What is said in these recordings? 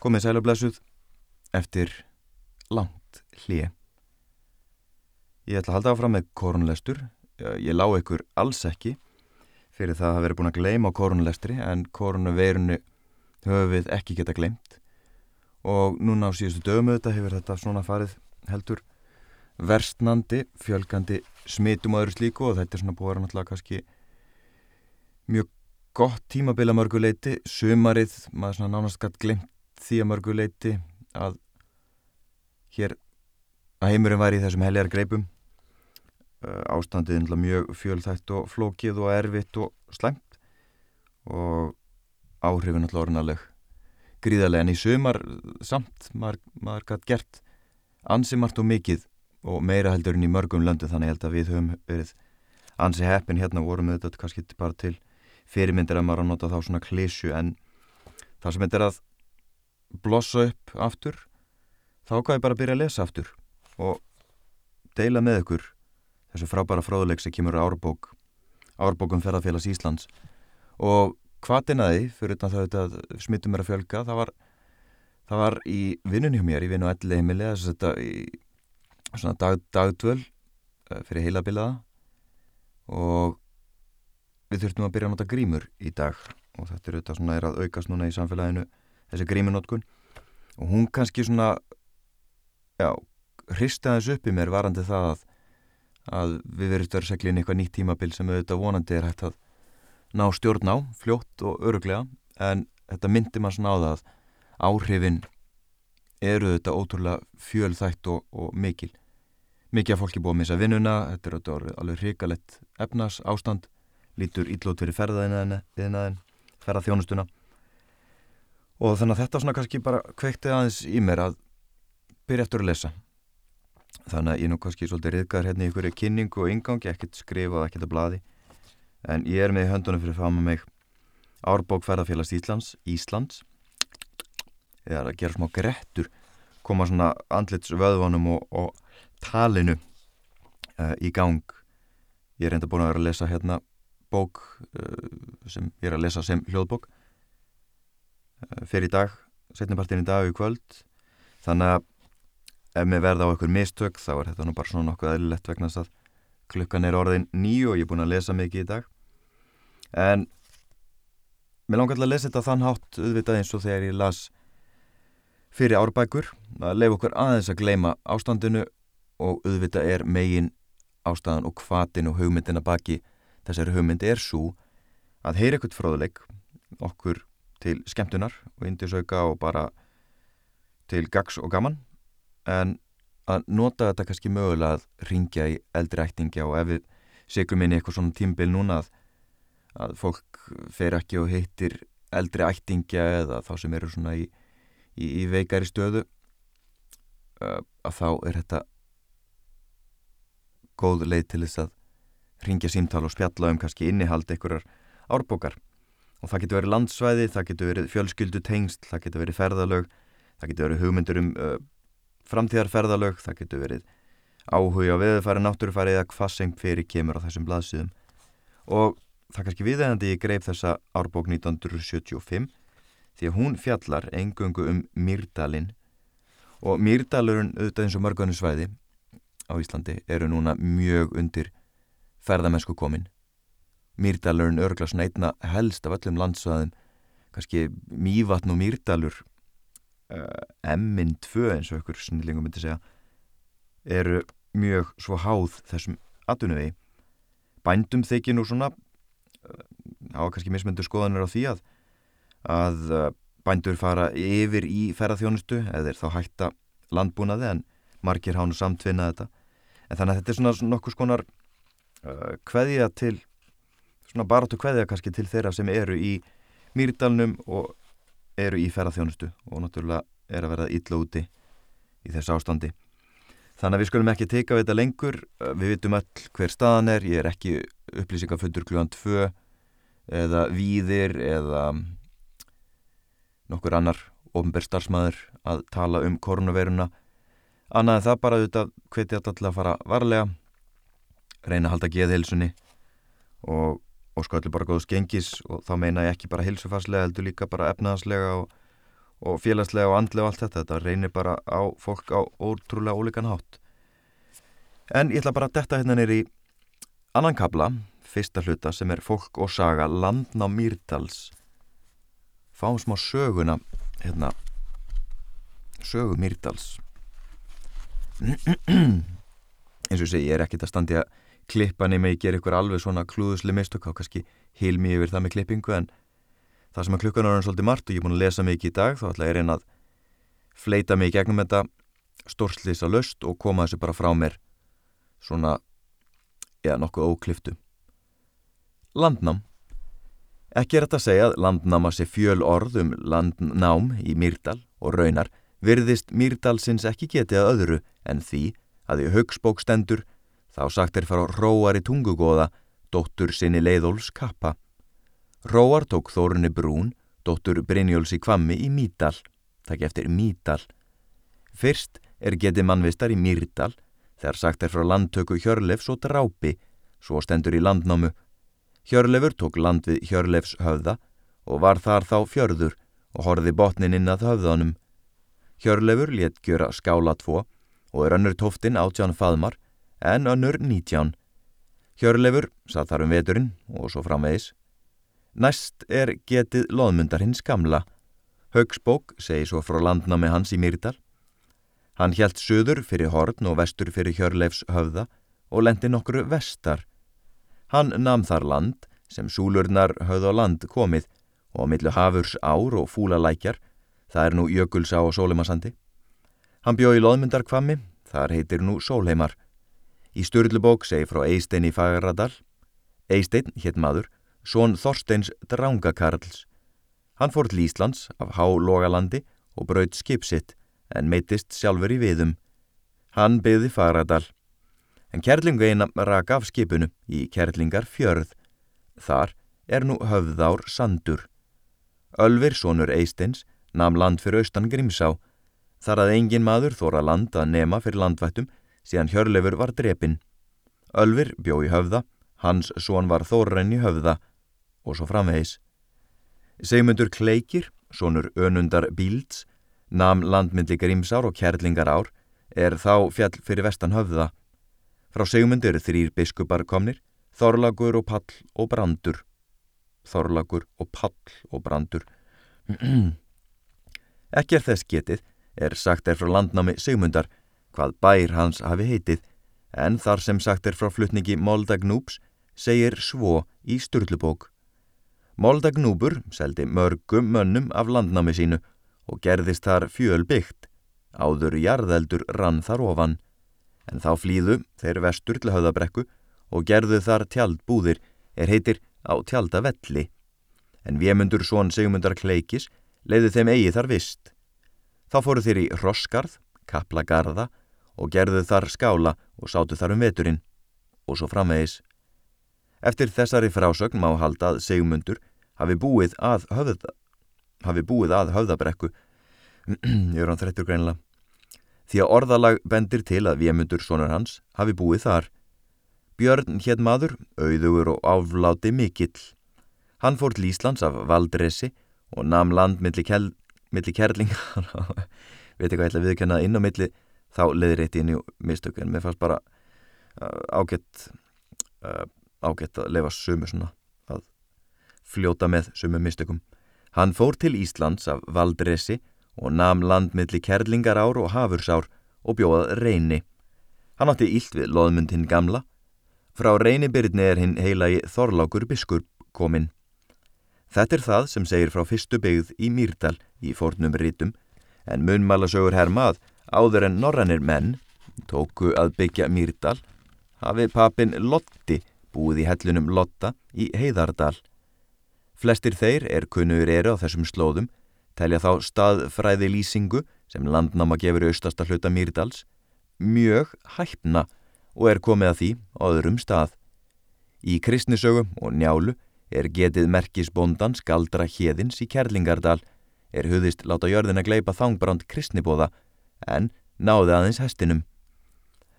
komið sælublessuð eftir langt hlið. Ég ætla að halda áfram með korunlestur. Ég lá ykkur alls ekki fyrir það að vera búin að gleyma á korunlestri en korunaveirinu höfum við ekki geta gleymt og núna á síðustu dögum auðvitað hefur þetta svona farið heldur verstnandi, fjölgandi smitum öðru slíku og þetta er svona búið að vera náttúrulega kannski mjög gott tímabila mörguleiti, sumarið, maður svona nánast gætt glimt því að mörguleiti að hér að heimurinn væri í þessum heljar greipum. Ástandið er mjög fjölþætt og flókið og erfitt og slemt og áhrifin alltaf orðinarleg gríðarlega. En í sumar samt maður, maður gætt gert ansi margt og mikið og meira heldur en í mörgum löndu þannig held að við höfum verið ansi heppin. Hérna vorum við þetta kannski bara til fyrirmyndir að maður að nota þá svona klísju en það sem þetta er að blossa upp aftur þá hvað er bara að byrja að lesa aftur og deila með ykkur þessu frábæra fróðuleik sem kemur árbók árbókum ferðarfélags Íslands. Og hvaðin að því fyrir það að smittum er að fjölga það var, það var í vinnunni hjá mér í vinnu og elli heimili þess að þetta í svona dag, dagdvöl eh, fyrir heilabilaða. Og við þurftum að byrja að nota grímur í dag og þetta er auðvitað svona er að aukast núna í samfélaginu þessi grímunótkun og hún kannski svona já, hrista þessu upp í mér varandi það að, að við verðum stöður seglin eitthvað nýtt tímabil sem auðvitað vonandi er hægt að ná stjórn á, fljótt og öruglega en þetta myndir maður svona á það að áhrifin eru auðvitað ótrúlega fjölþætt og, og mikil. Mikið af fólki búið að missa vinnuna þetta er auðvitað alveg hrikalett efnas ástand lítur íllót fyrir ferðaðinaðin ferðaþjónustuna og þannig að þetta svona kannski bara kveikti aðeins í mér að byrja eftir að lesa. Þannig að ég nú kannski svolítið riðgar hérna í ykkur kynningu og ingangi, ekkert skrifa og ekkert að bladi en ég er með höndunum fyrir fama mig Árbók ferðarfélags Íslands Íslands. Eða að gera smá grettur koma svona andlits vöðvanum og, og talinu uh, í gang. Ég er enda búin að vera að lesa hérna bók uh, sem ég er að lesa sem hljóðbók fyrir í dag, setnipartin í dag og í kvöld. Þannig að ef mér verða á einhver mistök þá er þetta nú bara svona nokkuð aðlilegt vegna að klukkan er orðin nýju og ég er búin að lesa mikið í dag. En mér langar alltaf að lesa þetta þann hátt auðvitað eins og þegar ég las fyrir árbækur að leifa okkur aðeins að gleima ástandinu og auðvitað er megin ástæðan og hvatin og hugmyndina baki þessari hugmyndi er svo að heyra ekkert fróðuleik okkur til skemmtunar og indisauka og bara til gags og gaman. En að nota þetta kannski mögulega að ringja í eldri ættingja og ef við segjum inn í eitthvað svona tímbil núna að, að fólk fer ekki og heitir eldri ættingja eða þá sem eru svona í, í, í veikari stöðu að þá er þetta góð leið til þess að ringja símtál og spjalla um kannski innihald einhverjar árbókar og það getur verið landsvæði, það getur verið fjölskyldu tengst, það getur verið ferðalög það getur verið hugmyndur um uh, framtíðarferðalög, það getur verið áhuga á veðufæri, náttúrufæri eða hvað sem fyrir kemur á þessum blaðsíðum og það kannski viðegandi ég greip þessa árbók 1975 því að hún fjallar engöngu um Myrdalinn og Myrdalurinn auðvitað eins og mörgunum svæði á Íslandi eru núna mjög undir ferðamennsku komin. Mýrdalurinn örgla svona einna helst af öllum landsvæðum, kannski Mývatn og Mýrdalur, uh, eh, Emmin 2 eins og ykkur snillingum myndi segja, eru mjög svo háð þessum aðunuvegi. Bændum þykir nú svona, uh, á kannski mismyndur skoðanir á því að, að uh, bændur fara yfir í ferðarþjónustu eða þá hætta landbúnaði en margir hánu samtvinna þetta. En þannig að þetta er svona nokkuð skonar hveðja til svona baráttu hveðja kannski til þeirra sem eru í mýrdalnum og eru í ferðarþjónustu og náttúrulega er að verða illa úti í þessu ástandi. Þannig að við skulum ekki teika við þetta lengur. Við vitum all hver staðan er. Ég er ekki upplýsingafundur klúan 2 eða víðir eða nokkur annar ofnbær starfsmæður að tala um koronaviruna annað en það bara auðvitað hveti alltaf að fara varlega reyna að halda geðhilsunni og, og allir bara góðs gengis og þá meina ég ekki bara hilsufarslega heldur líka bara efnaðarslega og, og félagslega og andlega og allt þetta. Þetta reynir bara á fólk á ótrúlega ólíkan hátt. En ég ætla bara að detta hérna nýri annan kabla fyrsta hluta sem er fólk og saga landná Mýrdals. Fáum smá söguna hérna sögu Mýrdals. Eins og segi, ég er ekkit að standi að klippa nema ég ger ykkur alveg svona klúðusli mistök á kannski hilmi yfir það með klippingu en það sem að klukkan er svolítið margt og ég er búin að lesa mikið í dag þá ætla ég reyna að fleita mig í gegnum þetta stórslýsa löst og koma þessu bara frá mér svona eða nokkuð ókliftu. Landnám. Ekki er þetta að segja að landnáma sé fjöl orð um landnám í Mýrdal og raunar virðist Mýrdalsins ekki getið að öðru en því að í högsbók stendur þá sagt er fara Róar í tungugóða dóttur sinni leiðóls kappa. Róar tók Þórunni Brún, dóttur Brynjóls í Kvammi í Mýdal, takk eftir Mýdal. Fyrst er getið mannvistar í Mýrdal þegar sagt er frá landtöku Hjörlefs og Drápi, svo stendur í landnámu Hjörlefur tók land við Hjörlefs höfða og var þar þá fjörður og horfi botnin inn að höfðanum. Hjörlefur létt gjöra skála tvo og er önnur tóftin átján faðmar en önnur nítján. Hjörlefur satt þar um veturinn og svo framvegis. Næst er getið loðmundar hins gamla. Högsbók segi svo frá landnámi hans í Myrdal. Hann hjælt söður fyrir horn og vestur fyrir Hjörlefs höfða og lendi nokkru vestar. Hann namn þar land sem súlurnar höfð á land komið og á millu hafurs ár og fúlalækjar, það er nú Jökulsá og Sólimasandi. Hann bjó í loðmyndarkvammi, þar heitir nú Sólheimar. Í Sturlubók segi frá Eistein í Fagradal. Eistein hétt maður, són Þorsteins Drangakarls. Hann fór til Íslands af Hálógalandi og braut skipsitt en meitist sjálfur í viðum. Hann byggði Fagradal en Kjerlingu eina raka af skipunu í Kjerlingar fjörð. Þar er nú höfðár sandur. Ölfir, sonur Eistens, nam land fyrir austan Grímsá. Þar að engin maður þóra land að nema fyrir landvættum síðan Hjörlefur var drepin. Ölfir bjó í höfða, hans son var þórrenn í höfða og svo framvegis. Segmundur Kleikir, sonur önundar Bílds, nam landmyndli Grímsár og Kjerlingar ár, er þá fjall fyrir vestan höfða. Frá segmund eru þrýr biskupar komnir, Þorlagur og Pall og Brandur. Þorlagur og Pall og Brandur. Ekki er þess getið, er sagt er frá landnámi segmundar, hvað bær hans hafi heitið, en þar sem sagt er frá flutningi Moldagnúps, segir svo í Sturlubók. Moldagnúpur seldi mörgum mönnum af landnámi sínu og gerðist þar fjöl byggt, áður jarðeldur rann þar ofan en þá flýðu þeir vestur til höfðabrekku og gerðu þar tjaldbúðir er heitir á tjaldavelli. En Vémundur són Sigmundar Kleikis leiði þeim eigi þar vist. Þá fóru þeir í Rossgarð, Kaplagarða og gerðu þar skála og sátu þar um veturinn og svo framvegis. Eftir þessari frásögn má halda að Sigmundur hafi búið að, höfða, hafi búið að höfðabrekku, án þrettur greinlega, því að orðalag bendir til að Vémundur sonur hans hafi búið þar. Björn hétt maður, auðugur og áfláti mikill. Hann fór til Íslands af Valdresi og nam land milli, kel, milli kerlingar veit ekki hvað ég ætla að viðkenna inn á milli þá leðir eitt inn í mistöku en mér fannst bara uh, ágætt uh, ágætt að lefa sumu svona að fljóta með sumu mistökum. Hann fór til Íslands af Valdresi og nam landmiðli kerlingarár og hafursár og bjóðað reyni. Hann átti ílt við loðmund hinn gamla. Frá reynibyrni er hinn heilagi Þorlákur biskup kominn. Þetta er það sem segir frá fyrstu byggð í Mýrdal í fornum rítum en munmálasögur hermað áður en norrannir menn tóku að byggja Mýrdal hafi papin Lotti búið í hellunum Lotta í Heiðardal. Flestir þeir er kunnur eru á þessum slóðum telja þá staðfræði lýsingu sem landnáma gefur austasta hluta Mýrdals mjög hæfna og er komið að því á öðrum stað. Í kristnisögu og njálu er getið merkisbóndans galdra hérðins í Kerlingardal er huðist láta jörðin að gleipa þangbrand kristnibóða en náði aðeins hestinum.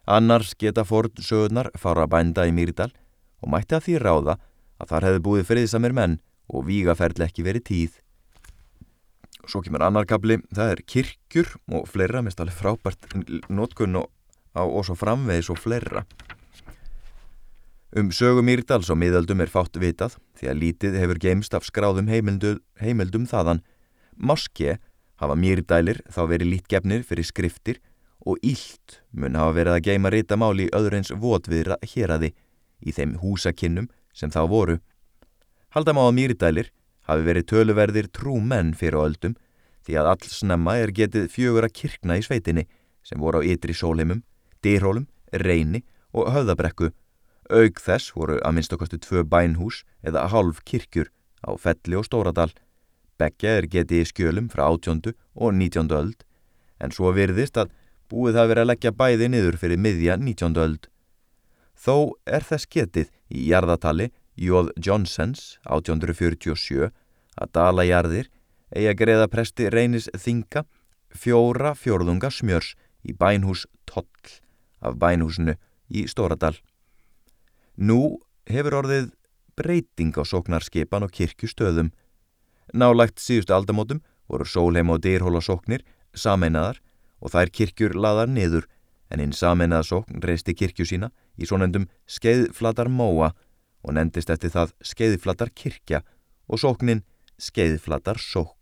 Annars geta fórn sögurnar fara bænda í Mýrdal og mætti að því ráða að þar hefði búið friðsamir menn og vígaferðle ekki verið tíð. Svo kemur annar kabli, það er kirkjur og fleira, mest alveg frábært notkunn og, og svo framvegis og fleira. Um sögum Mýrdals og miðaldum er fátt vitað því að lítið hefur geimst af skráðum heimildu, heimildum þaðan. Moské hafa Mýrdælir þá verið lítgefnir fyrir skriftir og ílt mun hafa verið að geima ritamáli í öðru eins votviðra héræði í þeim húsakinnum sem þá voru. Haldam á að Mýrdælir hafi verið töluverðir trú menn fyrir öldum því að all snemma er getið fjögur að kirkna í sveitinni sem voru á ytri sólheimum, dýrhólum, reyni og höfðabrekku Aug þess voru að minnst okkastu tvö bænhús eða halv kirkjur á Felli og Stóradal. Beggja er getið í skjölum frá 18. og 19. öld en svo virðist að búið það verið að leggja bæði niður fyrir miðja 19. öld. Þó er þess getið í jarðatali Jóð Johnsons 1847 að dalajarðir eigi að greiða presti reynis þinga fjóra fjórðunga smjörs í bænhús Toll af bænhúsinu í Stóradal. Nú hefur orðið breyting á sóknarskipan og kirkjustöðum. Nálægt síðustu aldamótum voru sólheim og dýrhóla sóknir sameinaðar og þær kirkjur laðar niður en einn sameinaða sókn reisti kirkju sína í svonendum skeiðflatar móa og nendist eftir það skeiðflatar kirkja og sóknin skeiðflatar sókn.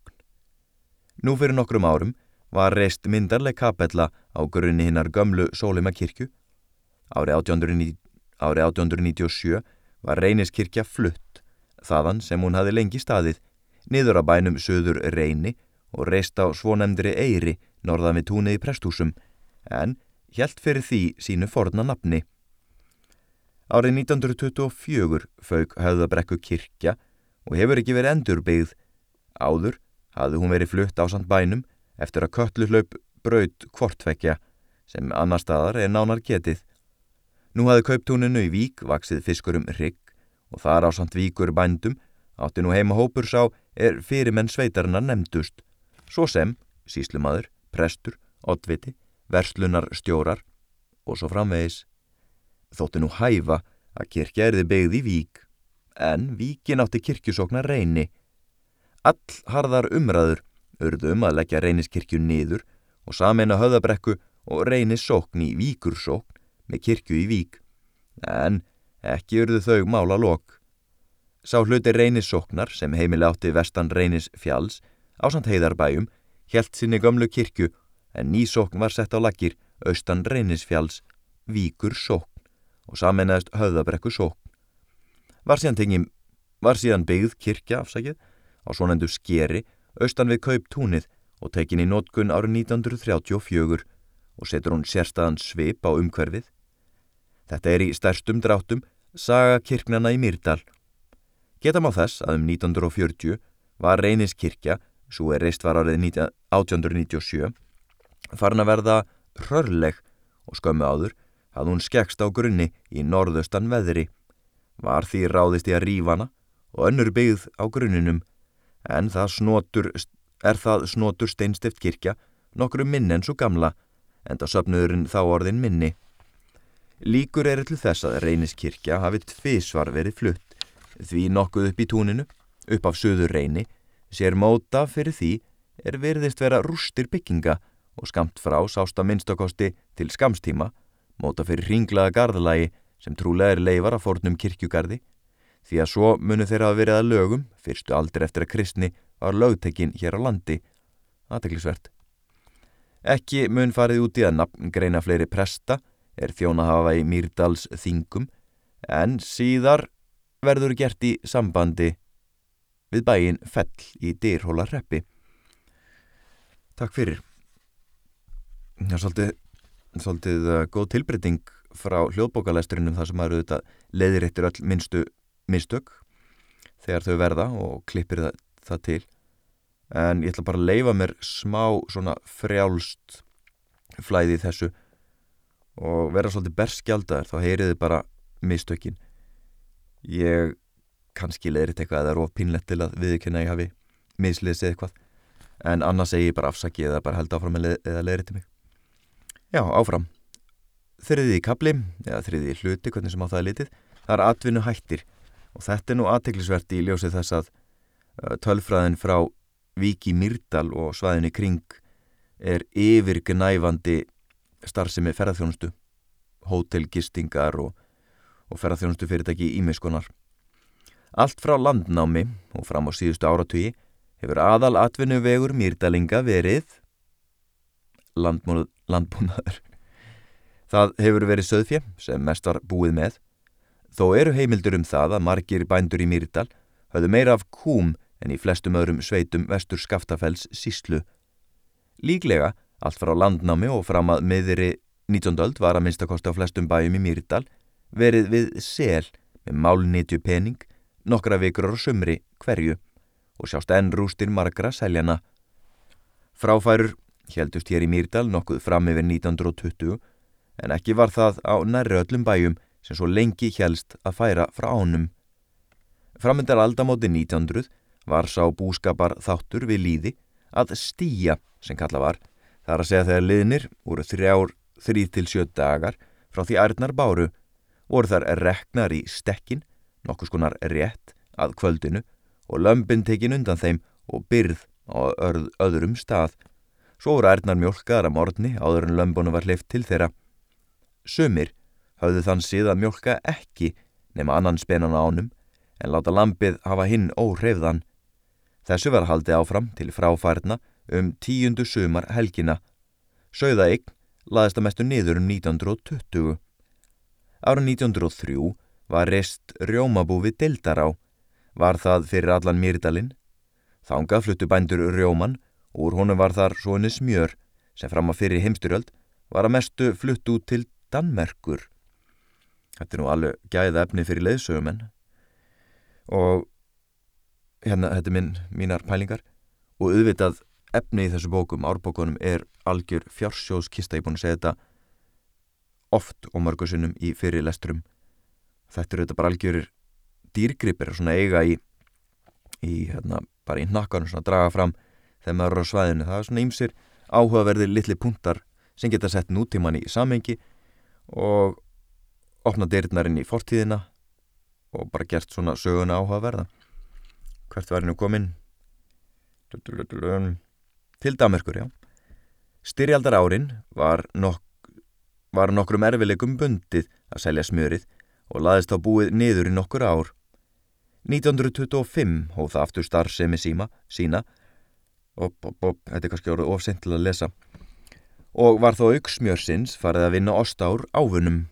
Nú fyrir nokkrum árum var reist myndarleg kapella á grunni hinnar gömlu sólheima kirkju. Árið 1890 Árið 1897 var Reyniskirkja flutt, þaðan sem hún hafi lengi staðið, niður að bænum söður Reyni og reist á svonemndri Eyri norðan við túnið í presthúsum, en hjælt fyrir því sínu forna nafni. Árið 1924 fauk höfðabrekku kirkja og hefur ekki verið endurbyggð. Áður hafði hún verið flutt á samt bænum eftir að köllu hlaup braut kvortvekkja sem annar staðar er nánar getið. Nú hafði kauptúninu í Vík vaksið fiskurum Rigg og þar á samt Víkur bændum átti nú heima hópur sá er fyrirmenn sveitarinnar nefndust, svo sem síslumadur, prestur, oddviti, verslunar stjórar og svo framvegis. Þótti nú hæfa að kirkja erði begði í Vík, en Víkin átti kirkjusóknar reyni. All harðar umræður urðum að leggja reyniskirkju niður og sameina höðabrekku og reynisókn í Víkursókn með kirkju í vík, en ekki urðu þau mála lok. Sá hluti reynissoknar sem heimili átti vestan reynis fjalls á samt heiðarbæjum helt sinni gömlu kirkju en ný sokn var sett á laggir austan reynisfjalls víkur sokn og samennaðist höðabrekku sokn. Var síðan, tengi, var síðan byggð kirkja afsakið á svonendu skeri austan við kaup túnið og tekin í nótkunn árið 1934 og setur hún sérstaðan svip á umhverfið Þetta er í stærstum dráttum saga kirknana í Myrdal. Geta má þess að um 1940 var reyniskirkja, svo er reist var árið 1897, farin að verða hrörleg og skömmu áður að hún skekst á grunni í norðustan veðri. Var því ráðist í að rífana og önnur byggð á grunninum, en það snotur, er það snotur steinstift kirkja nokkru minn en svo gamla, en það söpnuðurinn þá orðin minni. Líkur er til þess að reyniskirkja hafi tvísvar verið flutt því nokkuð upp í túninu, upp af söður reyni, sér móta fyrir því er verðist vera rústir bygginga og skamt frá sásta minnstakosti til skamstíma, móta fyrir ringlaða gardalagi sem trúlega er leifar af fornum kirkjugarði, því að svo munu þeirra að verið að lögum, fyrstu aldrei eftir að kristni var lögtekinn hér á landi, aðteglisvert. Ekki mun farið út í að nafn greina fleiri presta, er þjóna hafa í Mýrdals þingum en síðar verður gert í sambandi við bæin Fell í Dyrhóla reppi. Takk fyrir. Það er svolítið, svolítið uh, góð tilbreyting frá hljóðbókalesturinnum þar sem maður auðvitað leiðir eittir öll minnstu mistök þegar þau verða og klippir það, það til. En ég ætla bara að leifa mér smá svona frjálst flæði þessu og vera svolítið berskjaldar þá heyriði bara mistökin ég kannski leiðrit eitthvað eða er of pinlegt til að viðkynna ég hafi misliðsið eitthvað. En annars segi ég bara afsaki eða bara held áfram eða leiðriti mig. Já, áfram. Þriðið í kabli, eða þriðið í hluti hvernig sem á það er litið, það er atvinnu hættir og þetta er nú aðteglisvert í ljósið þess að tölfræðin frá Viki Myrdal og svæðinni kring er yfirgnæfandi starfsemi ferðarþjónustu, hótelgistingar og, og ferðarþjónustu fyrirtæki ímiðskonar. Allt frá landnámi og fram á síðustu áratugi hefur aðal atvinnuvegur Mýrdalinga verið landbúnaður. Það hefur verið söðfjö sem mest var búið með. Þó eru heimildur um það að margir bændur í Mýrdal höfðu meira af kúm en í flestum öðrum sveitum vestur Skaftafells síslu. Líklega, allt frá landnámi og fram að miðri 19. öld var að minnstakosti á flestum bæjum í Mýrdal verið við sel með málnitju pening nokkra vikur á sumri hverju og sjást enn rústir margra seljana. Fráfærur heldust hér í Mýrdal nokkuð fram yfir 1920 en ekki var það á nærri öllum bæjum sem svo lengi helst að færa frá ánum. Framöndar aldamóti 1900 var sá búskapar þáttur við líði að stíja sem kalla var, þar að segja þegar liðnir voru þrjár, þrýð til sjö dagar frá því ærnar báru, voru þar reknar í stekkin, nokkus konar rétt að kvöldinu og lömpin tekin undan þeim og byrð á öðrum stað. Svo voru ærnar mjölkaðar að morgni áður en lömbunu var hleyft til þeirra. Sumir hafðu þann síð að mjölka ekki nema annan spennan ánum en láta lampið hafa hinn óhreyfðan. Þessu var haldið áfram til fráfærna um tíundu sumar helgina. Sögða eign laðist að mestu niður um 1920. Ára 1903 var rest rjómabúfi Dildará. Var það fyrir allan Mýrdalinn. Þánga fluttu bændur rjóman og úr honum var þar svoni smjör sem fram að fyrir heimsturöld var að mestu flutt út til Danmerkur. Þetta er nú alveg gæða efni fyrir leiðsögumenn og hérna, þetta er minn, mínar pælingar og auðvitað efni í þessu bókum, árbókunum, er algjör fjársjóðskista, ég er búin að segja þetta oft og mörgursinnum í fyrir lesturum. Þetta eru þetta bara algjörir dýrgripir svona eiga í, í hérna, bara í nakkanum, svona draga fram þegar maður eru á svæðinu. Það er svona ímsir áhugaverðir litli punktar sem geta sett nútíman í samengi og opna dyrnarinn í fortíðina og bara gert svona söguna áhugaverða hvert var hennu kominn til Damerkur, já styrjaldar árin var, nok var nokkrum erfileikum bundið að selja smjörið og laðist á búið niður í nokkur ár. 1925 hóð það aftur starfsemi síma sína. Og þetta er kannski orðið ofsint til að lesa. Og var þó auksmjörsins farið að vinna ostár áfunum.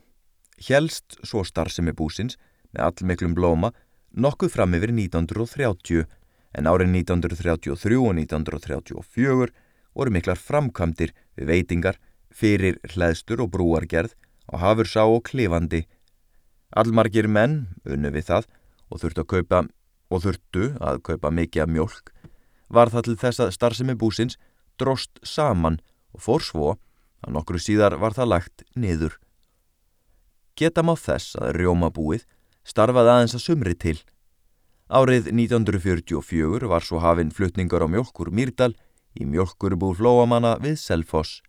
Hjelst svo starfsemi búsins með allmiklum blóma nokkuð fram yfir 1930 en árið 1933 og 1934 voru miklar framkvæmdir við veitingar fyrir hlæðstur og brúargerð á hafursá og klifandi. Allmargir menn unnu við það og þurftu að kaupa, og þurftu að kaupa mikið af mjölk var það til þess að starfsemi búsins drost saman og fór svo að nokkru síðar var það lagt niður. Geta má þess að rjómabúið starfaði aðeins að sumri til. Árið 1944 var svo hafinn flutningar á mjölkur Myrdal í mjölkurbú flóamanna við Selfoss.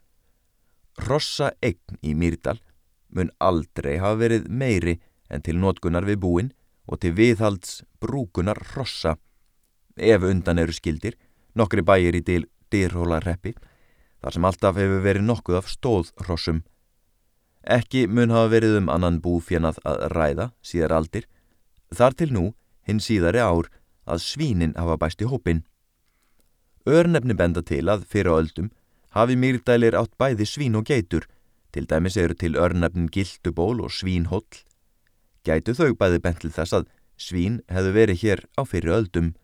Rossa eign í Myrdal mun aldrei hafa verið meiri en til notkunar við búin og til viðhalds brúkunar rossa. Ef undan eru skildir, nokkri bæir í dyrhólarreppi, þar sem alltaf hefur verið nokkuð af stóðhrossum. Ekki mun hafa verið um annan búfjanað að ræða síðar aldir, þar til nú hinn síðari ár að svínin hafa bæst í hópin. Örnefni benda til að fyrir öldum hafi mýrdælir átt bæði svín og geitur, til dæmis eru til örnefnin gilduból og svínhóll. Gætu þau bæði bent til þess að svín hefðu verið hér á fyrir öldum.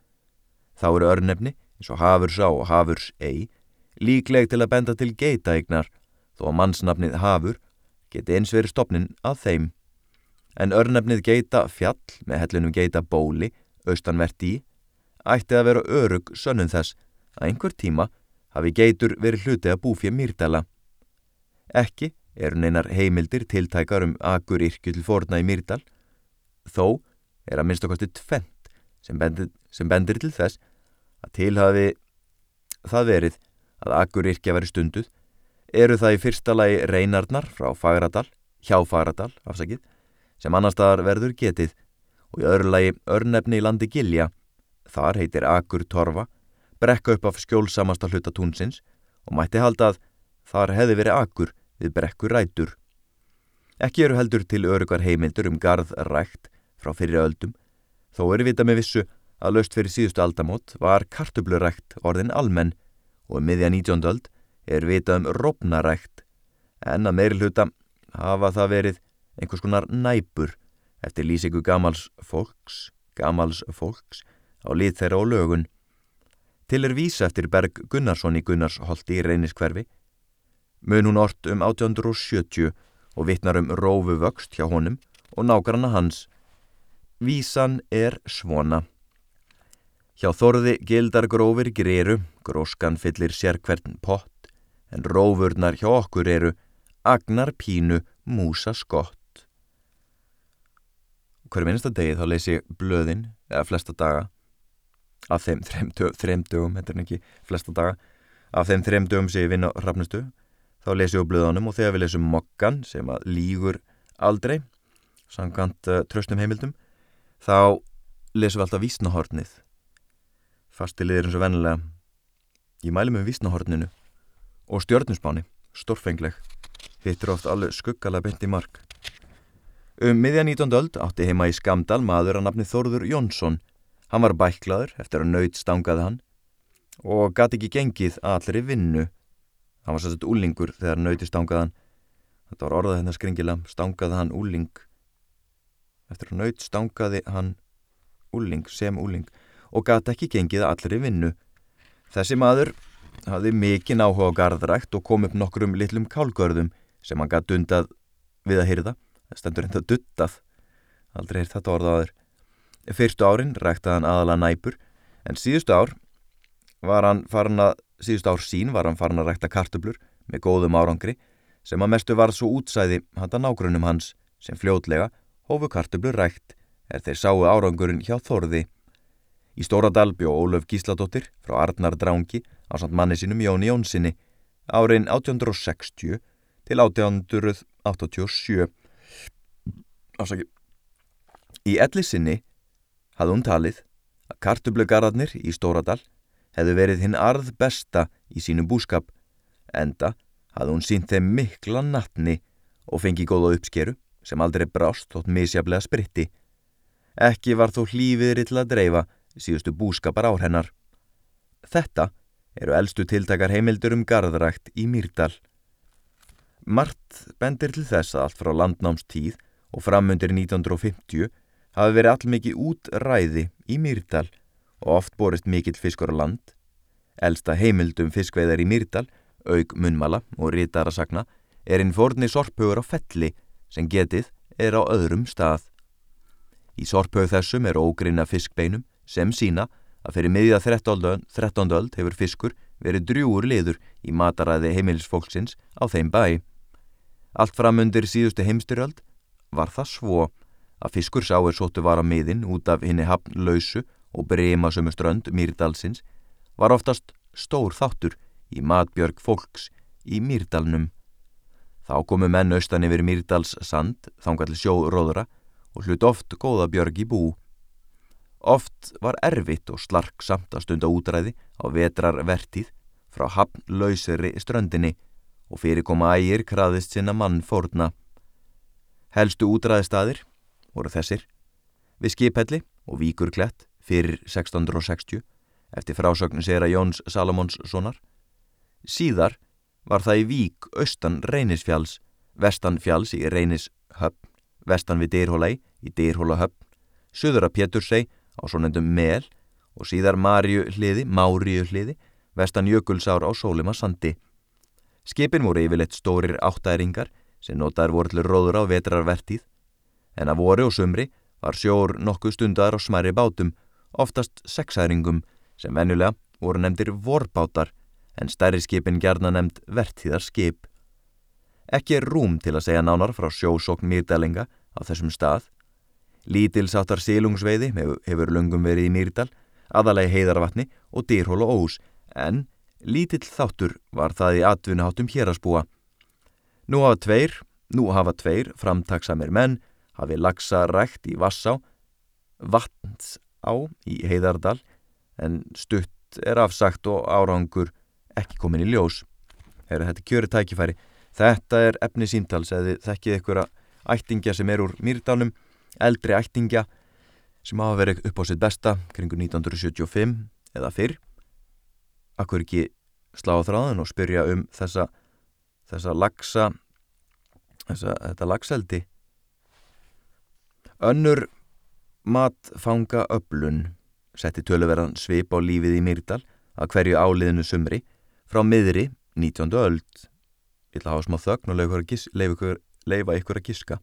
Þá eru örnefni eins og hafurs á og hafurs ei líkleg til að benda til geitaegnar þó að mannsnafnið hafur geti eins verið stopnin að þeim. En örnefnið geita fjall með hellunum geita bóli, austanvert í, ætti að vera örug sönnum þess að einhver tíma hafi geitur verið hluti að búfja mýrdala. Ekki eru neinar heimildir tiltækar um agur yrkju til forna í mýrdal, þó er að minnst okkarstu tvent sem bendir, sem bendir til þess að til hafi það verið að Akuryrkja veri stunduð eru það í fyrsta lagi reynarnar frá Fagradal, hjá Fagradal, afsakið, sem annar staðar verður getið og í öðru lagi örnefni í landi Gilja, þar heitir Akur Torfa, brekka upp af skjólsamasta hluta túnsins og mætti halda að þar hefði verið akkur við brekkur rætur. Ekki eru heldur til örugar heimildur um garðrækt frá fyrir öldum, þó eru vita með vissu að löst fyrir síðustu aldamót var kartublurækt orðin almenn og um miðja 19. öld er vita um rópnarækt en að meiri hluta hafa það verið einhvers konar næpur eftir lýsingu gamals fólks, gamals fólks á lið þeirra og lögun. Til er vísa eftir Berg Gunnarsson í Gunnarsholti í reyniskverfi. Mun hún ort um 1870 og vittnar um rófu vöxt hjá honum og nákvæmna hans. Vísan er svona. Hjá þorði gildar grófir greiru, gróskan fyllir sér hvern pott, en rófurnar hjá okkur eru agnar pínu músa skott hverju minnsta degi þá leysi blöðin eða flesta daga af þeim þreim, dögum, þetta er ekki flesta daga af þeim þreim dögum sem ég vinn á rafnustu þá leysi ég blöðunum og þegar við leysum mokkan sem að lígur aldrei samkant uh, tröstum heimildum þá lesum við alltaf vísnahornið fastilegir eins og vennilega ég mæli með vísnahorninu og stjörnusbáni, stórfengleg hittur oft alveg skuggalega beint í mark Um miðja 19. öld átti heima í Skamdal maður að nafni Þórður Jónsson. Hann var bæklaður eftir að nöyt stangaði hann og gati ekki gengið allri vinnu. Hann var svolítið úlingur þegar nöyti stangaði hann. Þetta var orðað hennar skringila, stangaði hann úling. Eftir að nöyt stangaði hann úling, sem úling og gati ekki gengið allri vinnu. Þessi maður hafði mikinn áhuga á garðrækt og kom upp nokkrum litlum kálgörðum sem hann gati undað við að hyrða það stendur enda duttað aldrei er þetta orðaður fyrstu árin ræktaði hann aðala næpur en síðustu ár var hann farin að síðustu ár sín var hann farin að rækta kartublur með góðum árangri sem að mestu varð svo útsæði handa nágrunum hans sem fljótlega hófu kartublur rækt er þeir sáu árangurinn hjá Þorði Í Stóra Dalbjó Ólöf Gísladóttir frá Arnar Drángi á samt manni sínum Jóni Jónssoni árin 1860 til 1887 Ásaki. Í ellisinni hafði hún talið að kartublugarðarnir í Stóradal hefðu verið hinn arð besta í sínu búskap enda hafði hún sínt þeim mikla nattni og fengið góða uppskeru sem aldrei brást þótt misjaflega spritti. Ekki var þó hlýfiðri til að dreifa síðustu búskapar ár hennar. Þetta eru eldstu tiltakar heimildur um garðrækt í Mýrdal. Mart bendir til þess að allt frá landnámstíð og framundir 1950 hafi verið allmikið útræði í Mýrdal og oft borist mikill fiskur á land. Elsta heimildum fiskveiðar í Mýrdal, aug munmala og rítara sagna, er einn forni sorphaugur á felli sem getið er á öðrum stað. Í sorphaug þessum er ógrinna fiskbeinum sem sína að fyrir miðja 13. öld hefur fiskur verið drjúur liður í mataræði heimilisfólksins á þeim bæ. Allt framundir síðustu heimstyrjöld var það svo að fiskur sáir sóttu var á miðin út af henni hafnlausu og brema sömu strönd Mýrdalsins var oftast stór þáttur í matbjörg fólks í Mýrdalnum. Þá komu menn austan yfir Mýrdals sand, þangalli sjóróðra og hlut oft góða björg í bú. Oft var erfitt og slark samt að stunda útræði á vetrarvertíð frá hafnlausri ströndinni og fyrir koma ægir kraðist sinna mann fórna. Helstu útræðistaðir voru þessir við skiphelli og víkurklett fyrir 1660 eftir frásögn Sera Jóns Salomonssonar. Síðar var það í vík austan Reynisfjalls, vestan fjalls í Reynishöfn, vestan við Dyrhólei í Dyrhólahöfn, söður að Pétursei á svonendum Mel og síðar Marju hliði, Máriu hliði, vestan Jökulsár á Sólima Sandi. Skipin voru yfirleitt stórir áttæringar sem notaður voru til róður á vetrarvertíð, en að voru og sumri var sjór nokkuð stundar á smæri bátum, oftast sexæringum sem vennulega voru nefndir vorbátar en stærri skipin gerna nefnd vertíðarskip. Ekki er rúm til að segja nánar frá sjósókn mýrdalenga á þessum stað. Lítilsáttar sílungsveiði hefur lungum verið í mýrdal, aðalegi heiðarvatni og dýrhól og ós, en lítill þáttur var það í atvinnuháttum hérasbúa. Nú hafa tveir, nú hafa tveir framtaksamir menn hafi lagsa rækt í Vassá, Vatnsá í Heiðardal en stutt er afsagt og árangur ekki komin í ljós. Heyra, þetta er kjöru tækifæri. Þetta er efni símtals eða þekkið ykkur ættingja sem er úr Mýrdalum, eldri ættingja sem hafa verið upp á sitt besta kringu 1975 eða fyrr. Akkur ekki slá á þráðin og spyrja um þessa, þessa lagsa, þessa, þetta lagseldi. Önnur matfanga öblun setti töluverðan svip á lífið í Myrdal að hverju áliðinu sumri frá miðri 19. öld. Ég ætla að hafa smá þögn og leifa ykkur, leifa ykkur að giska.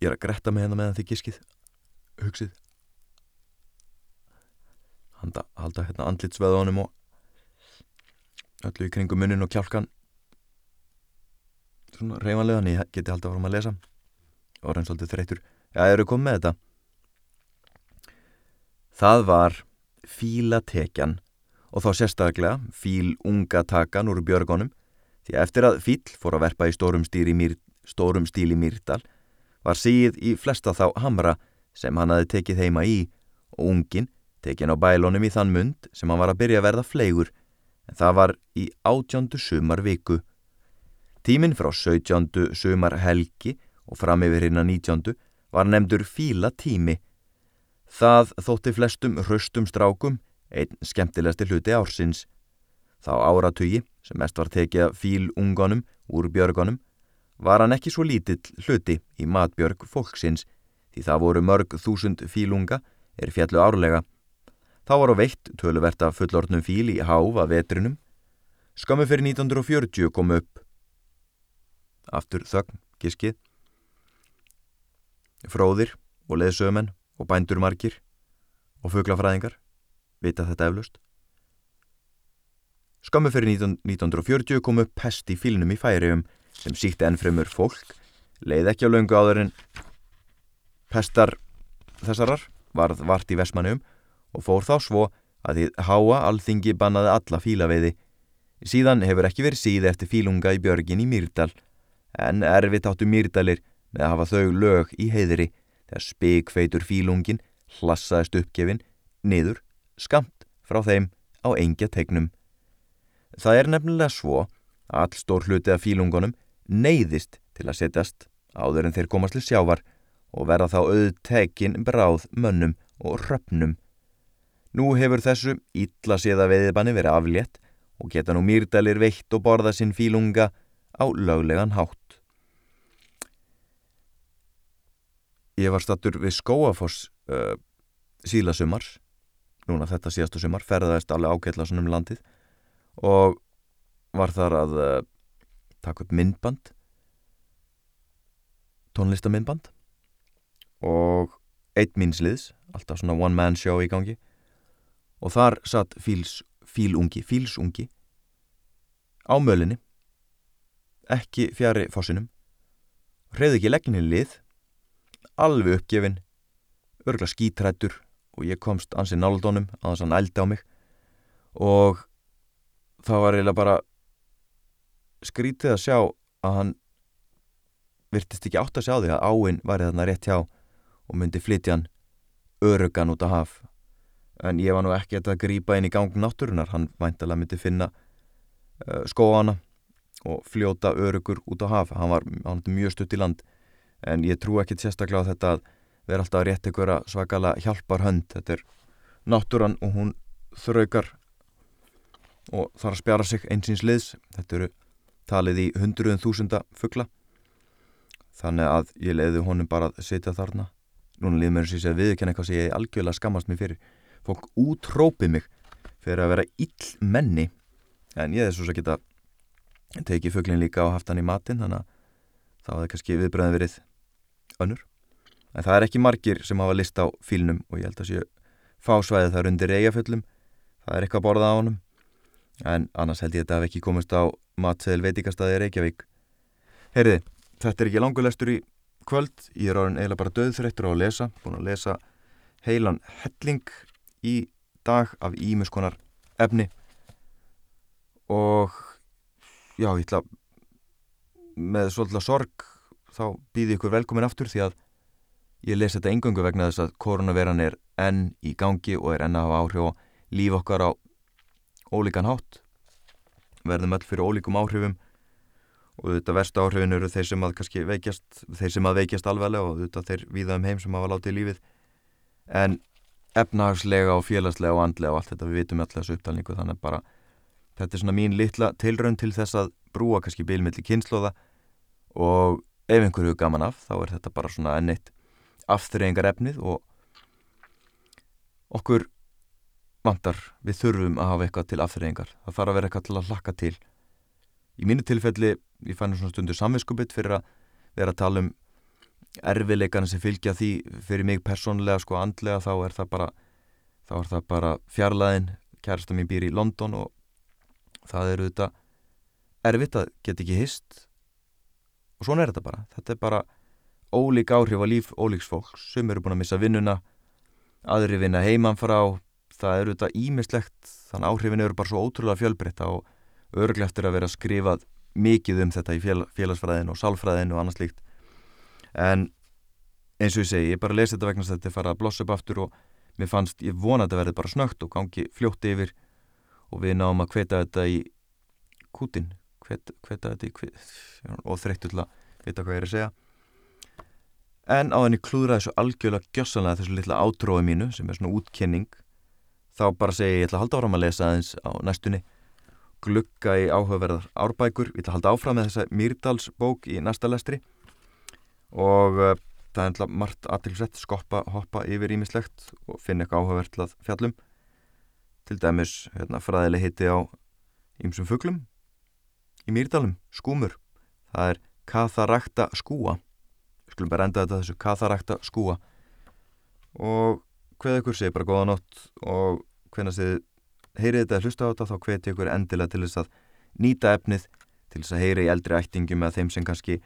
Ég er að gretta með hennar meðan þið giskið. Hugsið. Handa, halda hérna andlitsveðunum og öllu í kringum munin og kjálkan. Svona reymanlegan, ég geti haldið áfram að lesa. Reyns aldrei þreytur. Já, eru komið með þetta. Það var fílatekjan og þá sérstaklega fíl unga takan úr björgunum því að eftir að fíl fór að verpa í stórum, mýr, stórum stíli Mýrdal var síð í flesta þá hamra sem hann hafi tekið heima í og ungin tekin á bælunum í þann mund sem hann var að byrja að verða fleigur en það var í átjöndu sumar viku. Tíminn frá 17. sumar helgi og fram yfir hérna 19. var nefndur fíla tími. Það þótti flestum hraustum strákum einn skemmtilegasti hluti ársins. Þá áratugi, sem mest var tekið fílunganum úr björgunum, var hann ekki svo lítill hluti í matbjörg fólksins því það voru mörg þúsund fílunga er fjallu árlega. Þá var á veitt töluvert af fullortnum fíl í háfa vetrinum. Skömmu fyrir 1940 kom upp. Aftur þögn, giskið. Fróðir og leðsögumenn og bændurmarkir og fuglafræðingar vita þetta eflust. Skömmu fyrir 1940 kom upp pest í fílnum í færium sem síkti ennfremur fólk, leið ekki á laungu áður en pestar þessarar varð vart í Vesmanum og fór þá svo að því háa alþingi bannaði alla fílaveiði. Síðan hefur ekki verið síð eftir fílunga í björgin í Mýrdal, en erfitt áttu Mýrdalir með að hafa þau lög í heiðri þegar spikfeitur fílungin hlassaðist uppgefin niður skamt frá þeim á engja tegnum. Það er nefnilega svo að all stór hluti af fílungunum neyðist til að setjast áður en þeir komast til sjávar og verða þá auðtekin bráð mönnum og röpnum. Nú hefur þessu ítla séða veiðbanni verið aflétt og geta nú mýrdalir veitt og borða sinn fílunga á löglegan hátt. Ég var stattur við Skóafoss uh, sílasumars núna þetta síðastu sumar, ferðaðist alveg ágætla svona um landið. Og var þar að uh, taka upp myndband. Tónlistamindband og eitt minnsliðs, alltaf svona one man show í gangi. Og þar satt fíls, fílungi, fílsungi á mölinni. Ekki fjari fossinum. Hreyði ekki legginni lið alveg uppgefin örgla skítrættur og ég komst ansið náldónum að að hann eldi á mig. Og það var eiginlega bara skrítið að sjá að hann virtist ekki átt að sjá því að áinn var þarna rétt hjá og myndi flytja hann örugan út á haf. En ég var nú ekki að grípa inn í gang náttúrunar, hann væntalega myndi finna uh, skóana og fljóta örugur út á haf. Hann var, hann var mjög stutt í land en ég trú ekki sérstaklega á þetta að vera alltaf rétt ykkur að svakala hjálpar hönd þetta er náttúran og hún þraukar og þarf að spjara sig einsins liðs. Þetta eru talið í hundruðum þúsunda fuggla þannig að ég leiði honum bara að sitja þarna. Núna líður mér eins og ég segi viðkenn eitthvað sem ég algjörlega skammast mér fyrir. Fólk útrópið mig fyrir að vera ill menni. En ég svo að geta tekið fugglin líka og haft hann í matin þannig að þá hefði kannski viðbröðin verið önnur en það er ekki margir sem hafa list á fílnum og ég held að séu fásvæði þar undir eigaföllum það er eitthvað að borða á honum. En annars held ég að þetta hef ekki komist á matseðil veitikastæði Reykjavík. Heyriði, þetta er ekki langulestur í kvöld. Ég er árin eiginlega bara döðþreyttur á að lesa. Búin að lesa heilan helling í dag af ímuskonar efni. Og já, ég ætla með svolítið sorg þá býði ykkur velkomin aftur því að Ég les þetta engöngu vegna þess að koronaveran er enn í gangi og er enn að hafa áhrif á líf okkar á ólíkan hátt. Verðum öll fyrir ólíkum áhrifum og þetta versta áhrifin eru þeir sem að kannski veikjast þeir sem að veikjast alveglega og þetta þeir víða um heim sem hafa látið lífið. En efnahagslega og félagslega og andlega og allt þetta við vitum alltaf þessu upptalningu þannig bara þetta er svona mín litla tilraun til þess að brúa kannski bílmiðli kynnslóða og ef einhverju gaman af þá er þetta bara svona ennitt afturreyingar efnið og okkur vantar við þurfum að hafa eitthvað til afturreyingar það þarf að vera eitthvað til að hlakka til. Í mínu tilfelli ég fann svona stundur samvinskubitt fyrir að vera að tala um erfileikana sem fylgja því fyrir mig persónlega sko andlega þá er það bara þá er það bara fjarlæðin kærasta mín býr í London og það eru þetta erfitt að geta ekki hist og svona er þetta bara. Þetta er bara ólík áhrif á líf ólíks fólks. Sem eru búin að missa vinnuna aðri vinna heimann frá. Það eru þetta ímislegt þannig áhrifin eru bara svo ótrúlega fjölbreytta og örglega eftir að vera skrifað mikið um þetta í fél, félagsfræðin og sálfræðin og annars líkt en eins og ég segi, ég bara lesi þetta vegna að þetta farað að blossa upp aftur og mér fannst, ég vona að þetta verði bara snögt og gangi fljótt yfir. Og við náum að hveta þetta í kútin hveta þetta og þreyttu til að vita hvað ég er að segja. En á þenni klúðra þessu algjörlega gjössanlega þessu litla átrói mínu sem er svona útkenning þá bara segi ég, ætla að halda áfram að lesa aðeins á næstunni. Glugga í áhugaverðar árbækur ég ætla að halda áfram með þessa Myrdalsbók í næsta lestri. Og uh, það er ennlega margt aðtilsett skoppa, hoppa yfir ímislegt og finna eitthvað áhugavert til að fjallum til dæmis hérna, fræðileg hitti á ýmsum fugglum í Myrdalum, skúmur. Það er katharakta skúa. Við skulum bara enda þetta þessu katharakta skúa. Og hvað ykkur segir bara góða nótt og hvernig þið heyrið þetta að hlusta á þetta þá hveti ykkur endilega til þess að nýta efnið til þess að heyri í eldri ættingum eða þeim sem kannski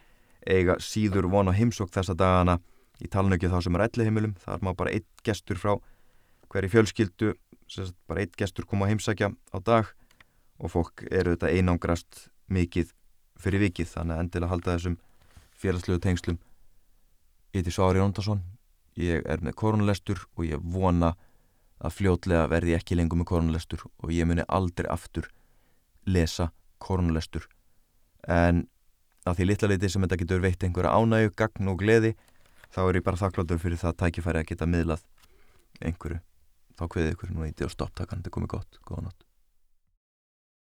eiga síður von á heimsók þessa dagana. Í talnöki þá sem er elli heimilum það er maður bara eitt gestur frá hverju fjölskyldu bara eitt gestur koma að heimsækja á dag og fólk eru þetta einangrast mikið fyrir vikið þannig að endilega halda þessum félagslegu tengslum. Ég heiti Svári Jóndarsson ég er með koronalestur og ég vona að fljótlega verði ekki lengur með koronalestur og ég muni aldrei aftur lesa koronalestur. En að því litla leiti sem þetta getur veitt einhverja ánægu, gagn og gleði þá er ég bara þakkláttur fyrir það að tækifæri að geta miðlað einhverju. Þá hviðið ykkur nú eitthvað stopptakan, þetta komið gott, góða nátt